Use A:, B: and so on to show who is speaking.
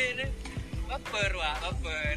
A: ini baper wah baper